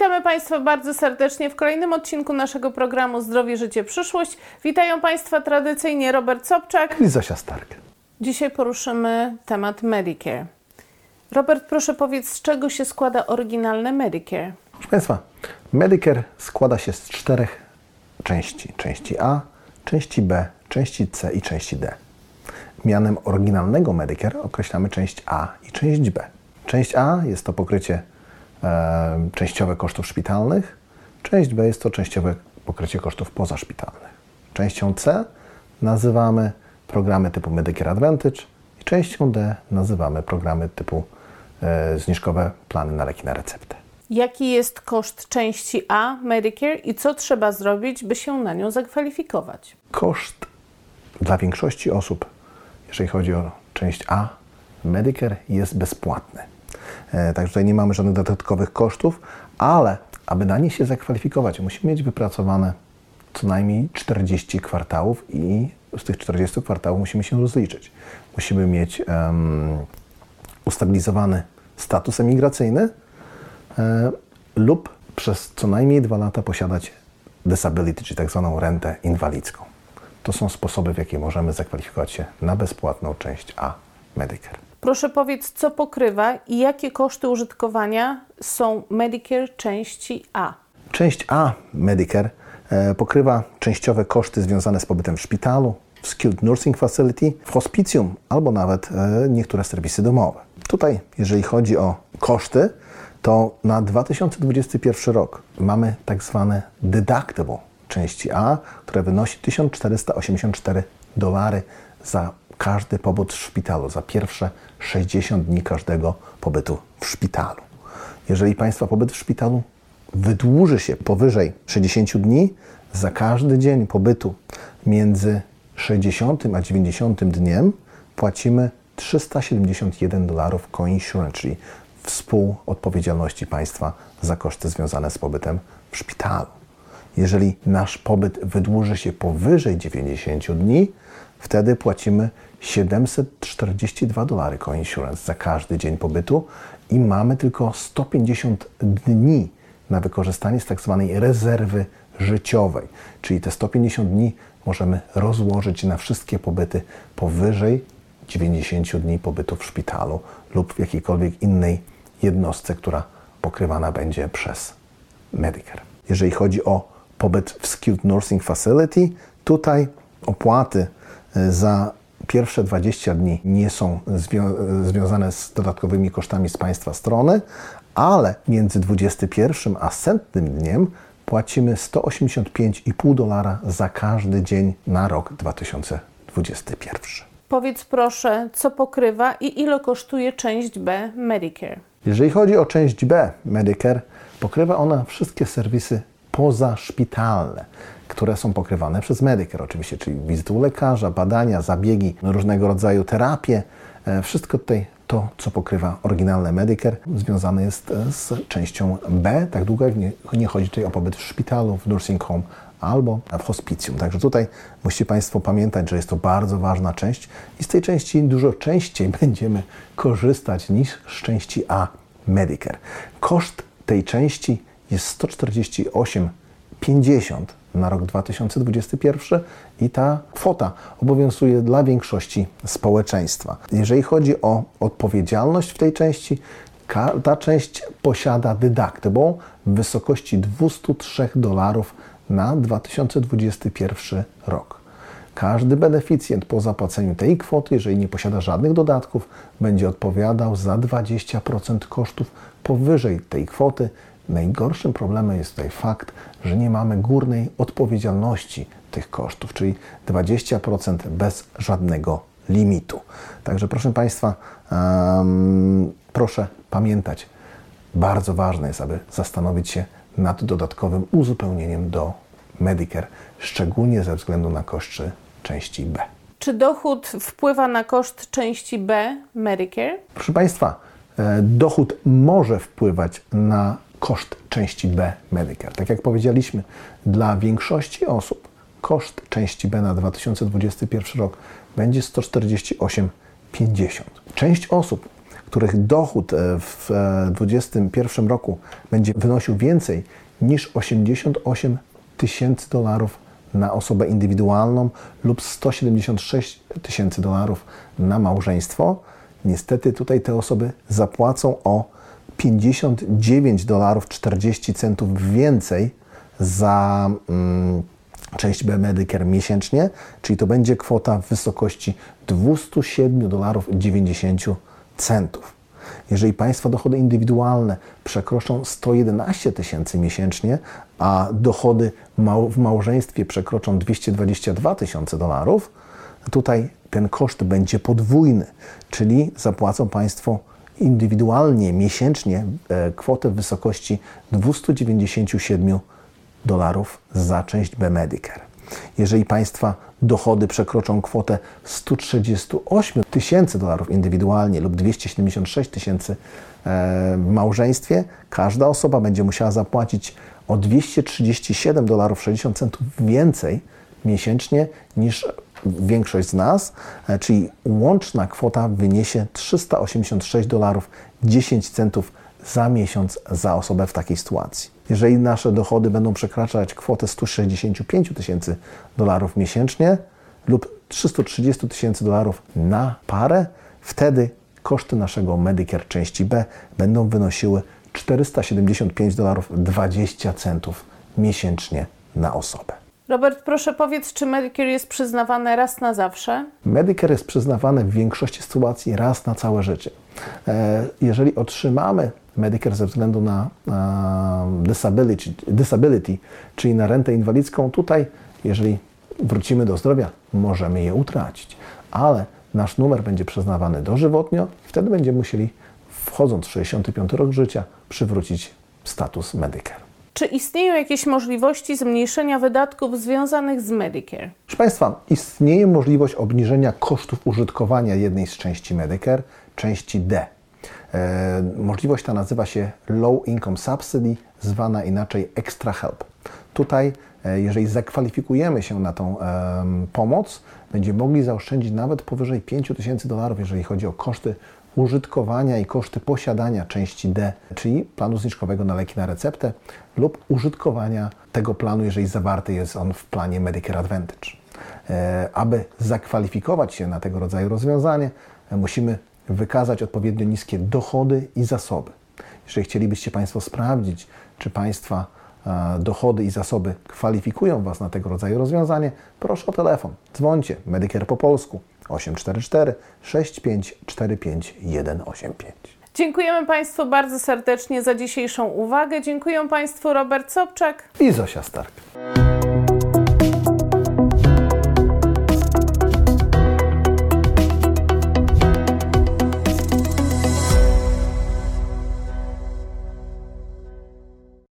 Witamy Państwa bardzo serdecznie w kolejnym odcinku naszego programu Zdrowie, Życie, Przyszłość. Witają Państwa tradycyjnie Robert Sobczak i Zosia Stark. Dzisiaj poruszymy temat Medicare. Robert, proszę powiedz, z czego się składa oryginalne Medicare? Proszę Państwa, Medicare składa się z czterech części. Części A, części B, części C i części D. Mianem oryginalnego Medicare określamy część A i część B. Część A jest to pokrycie częściowe kosztów szpitalnych, część B jest to częściowe pokrycie kosztów pozaszpitalnych. Częścią C nazywamy programy typu Medicare Advantage i częścią D nazywamy programy typu e, zniżkowe plany na leki na receptę. Jaki jest koszt części A Medicare i co trzeba zrobić, by się na nią zakwalifikować? Koszt dla większości osób, jeżeli chodzi o część A, Medicare jest bezpłatny. E, także tutaj nie mamy żadnych dodatkowych kosztów, ale aby na nie się zakwalifikować, musimy mieć wypracowane co najmniej 40 kwartałów i z tych 40 kwartałów musimy się rozliczyć. Musimy mieć um, ustabilizowany status emigracyjny e, lub przez co najmniej dwa lata posiadać disability, czyli tak zwaną rentę inwalidzką. To są sposoby, w jakie możemy zakwalifikować się na bezpłatną część A Medicare. Proszę powiedz, co pokrywa i jakie koszty użytkowania są Medicare części A? Część A Medicare e, pokrywa częściowe koszty związane z pobytem w szpitalu, w Skilled Nursing Facility, w hospicjum albo nawet e, niektóre serwisy domowe. Tutaj, jeżeli chodzi o koszty, to na 2021 rok mamy tak zwane deductible części A, które wynosi 1484 dolary za każdy pobyt w szpitalu, za pierwsze 60 dni każdego pobytu w szpitalu. Jeżeli Państwa pobyt w szpitalu wydłuży się powyżej 60 dni, za każdy dzień pobytu między 60 a 90 dniem płacimy 371 dolarów co-insurance, czyli współodpowiedzialności państwa za koszty związane z pobytem w szpitalu. Jeżeli nasz pobyt wydłuży się powyżej 90 dni, wtedy płacimy 742 dolary co-insurance za każdy dzień pobytu i mamy tylko 150 dni na wykorzystanie z tak zwanej rezerwy życiowej. Czyli te 150 dni możemy rozłożyć na wszystkie pobyty powyżej 90 dni pobytu w szpitalu lub w jakiejkolwiek innej jednostce, która pokrywana będzie przez Medicare. Jeżeli chodzi o pobyt w Skilled Nursing Facility, tutaj opłaty za pierwsze 20 dni nie są zwią związane z dodatkowymi kosztami z Państwa strony, ale między 21 a setnym dniem płacimy 185,5 dolara za każdy dzień na rok 2021. Powiedz proszę, co pokrywa i ile kosztuje część B Medicare? Jeżeli chodzi o część B Medicare, pokrywa ona wszystkie serwisy pozaszpitalne, które są pokrywane przez Medicare oczywiście, czyli wizyty u lekarza, badania, zabiegi, różnego rodzaju terapie. E, wszystko tutaj to, co pokrywa oryginalne Medicare, związane jest e, z częścią B, tak długo jak nie, nie chodzi tutaj o pobyt w szpitalu, w nursing home albo w hospicjum. Także tutaj musicie Państwo pamiętać, że jest to bardzo ważna część i z tej części dużo częściej będziemy korzystać niż z części A Medicare. Koszt tej części jest 148,50 na rok 2021 i ta kwota obowiązuje dla większości społeczeństwa. Jeżeli chodzi o odpowiedzialność w tej części, ta część posiada deductible w wysokości 203 dolarów na 2021 rok. Każdy beneficjent po zapłaceniu tej kwoty, jeżeli nie posiada żadnych dodatków, będzie odpowiadał za 20% kosztów powyżej tej kwoty. Najgorszym problemem jest tutaj fakt, że nie mamy górnej odpowiedzialności tych kosztów, czyli 20% bez żadnego limitu. Także proszę Państwa, um, proszę pamiętać, bardzo ważne jest, aby zastanowić się nad dodatkowym uzupełnieniem do Medicare, szczególnie ze względu na koszty części B. Czy dochód wpływa na koszt części B Medicare? Proszę Państwa, e, dochód może wpływać na koszt części B Medicare. Tak jak powiedzieliśmy, dla większości osób koszt części B na 2021 rok będzie 148,50. Część osób, których dochód e, w 2021 roku będzie wynosił więcej niż 88 tysięcy dolarów na osobę indywidualną lub 176 tysięcy dolarów na małżeństwo, niestety tutaj te osoby zapłacą o 59 dolarów 40 centów więcej za mm, część B Medicare miesięcznie, czyli to będzie kwota w wysokości 207 dolarów 90 centów. Jeżeli Państwa dochody indywidualne przekroczą 111 tysięcy miesięcznie, a dochody w małżeństwie przekroczą 222 tysiące dolarów, tutaj ten koszt będzie podwójny, czyli zapłacą Państwo indywidualnie miesięcznie e, kwotę w wysokości 297 dolarów za część B Medicare. Jeżeli Państwa dochody przekroczą kwotę 138 tysięcy dolarów indywidualnie lub 276 tysięcy e, w małżeństwie, każda osoba będzie musiała zapłacić o 237 dolarów 60 centów więcej miesięcznie niż większość z nas, e, czyli łączna kwota wyniesie 386 dolarów 10 centów za miesiąc za osobę w takiej sytuacji. Jeżeli nasze dochody będą przekraczać kwotę 165 tysięcy dolarów miesięcznie lub 330 tysięcy dolarów na parę, wtedy koszty naszego Medicare części B będą wynosiły 475 dolarów 20 centów miesięcznie na osobę. Robert, proszę powiedz, czy Medicare jest przyznawane raz na zawsze? Medicare jest przyznawane w większości sytuacji raz na całe życie. E, jeżeli otrzymamy Medicare ze względu na disability, disability, czyli na rentę inwalidzką, tutaj, jeżeli wrócimy do zdrowia, możemy je utracić. Ale nasz numer będzie przyznawany dożywotnio, wtedy będziemy musieli, wchodząc w 65 rok życia, przywrócić status Medicare. Czy istnieją jakieś możliwości zmniejszenia wydatków związanych z Medicare? Proszę Państwa, istnieje możliwość obniżenia kosztów użytkowania jednej z części Medicare, części D. E, możliwość ta nazywa się Low Income Subsidy, zwana inaczej Extra Help. Tutaj, e, jeżeli zakwalifikujemy się na tą pomoc, będziemy mogli zaoszczędzić nawet powyżej 5 tysięcy dolarów, jeżeli chodzi o koszty użytkowania i koszty posiadania części D, czyli planu zniżkowego na leki na receptę lub użytkowania tego planu, jeżeli zawarty jest on w planie Medicare Advantage. E, aby zakwalifikować się na tego rodzaju rozwiązanie, musimy wykazać odpowiednio niskie dochody i zasoby. Jeżeli chcielibyście Państwo sprawdzić, czy Państwa e, dochody i zasoby kwalifikują Was na tego rodzaju rozwiązanie, proszę o telefon. Dzwońcie Medicare po polsku 844 6545 185. Dziękujemy Państwu bardzo serdecznie za dzisiejszą uwagę. Dziękuję Państwu Robert Sobczak i Zosia Stark.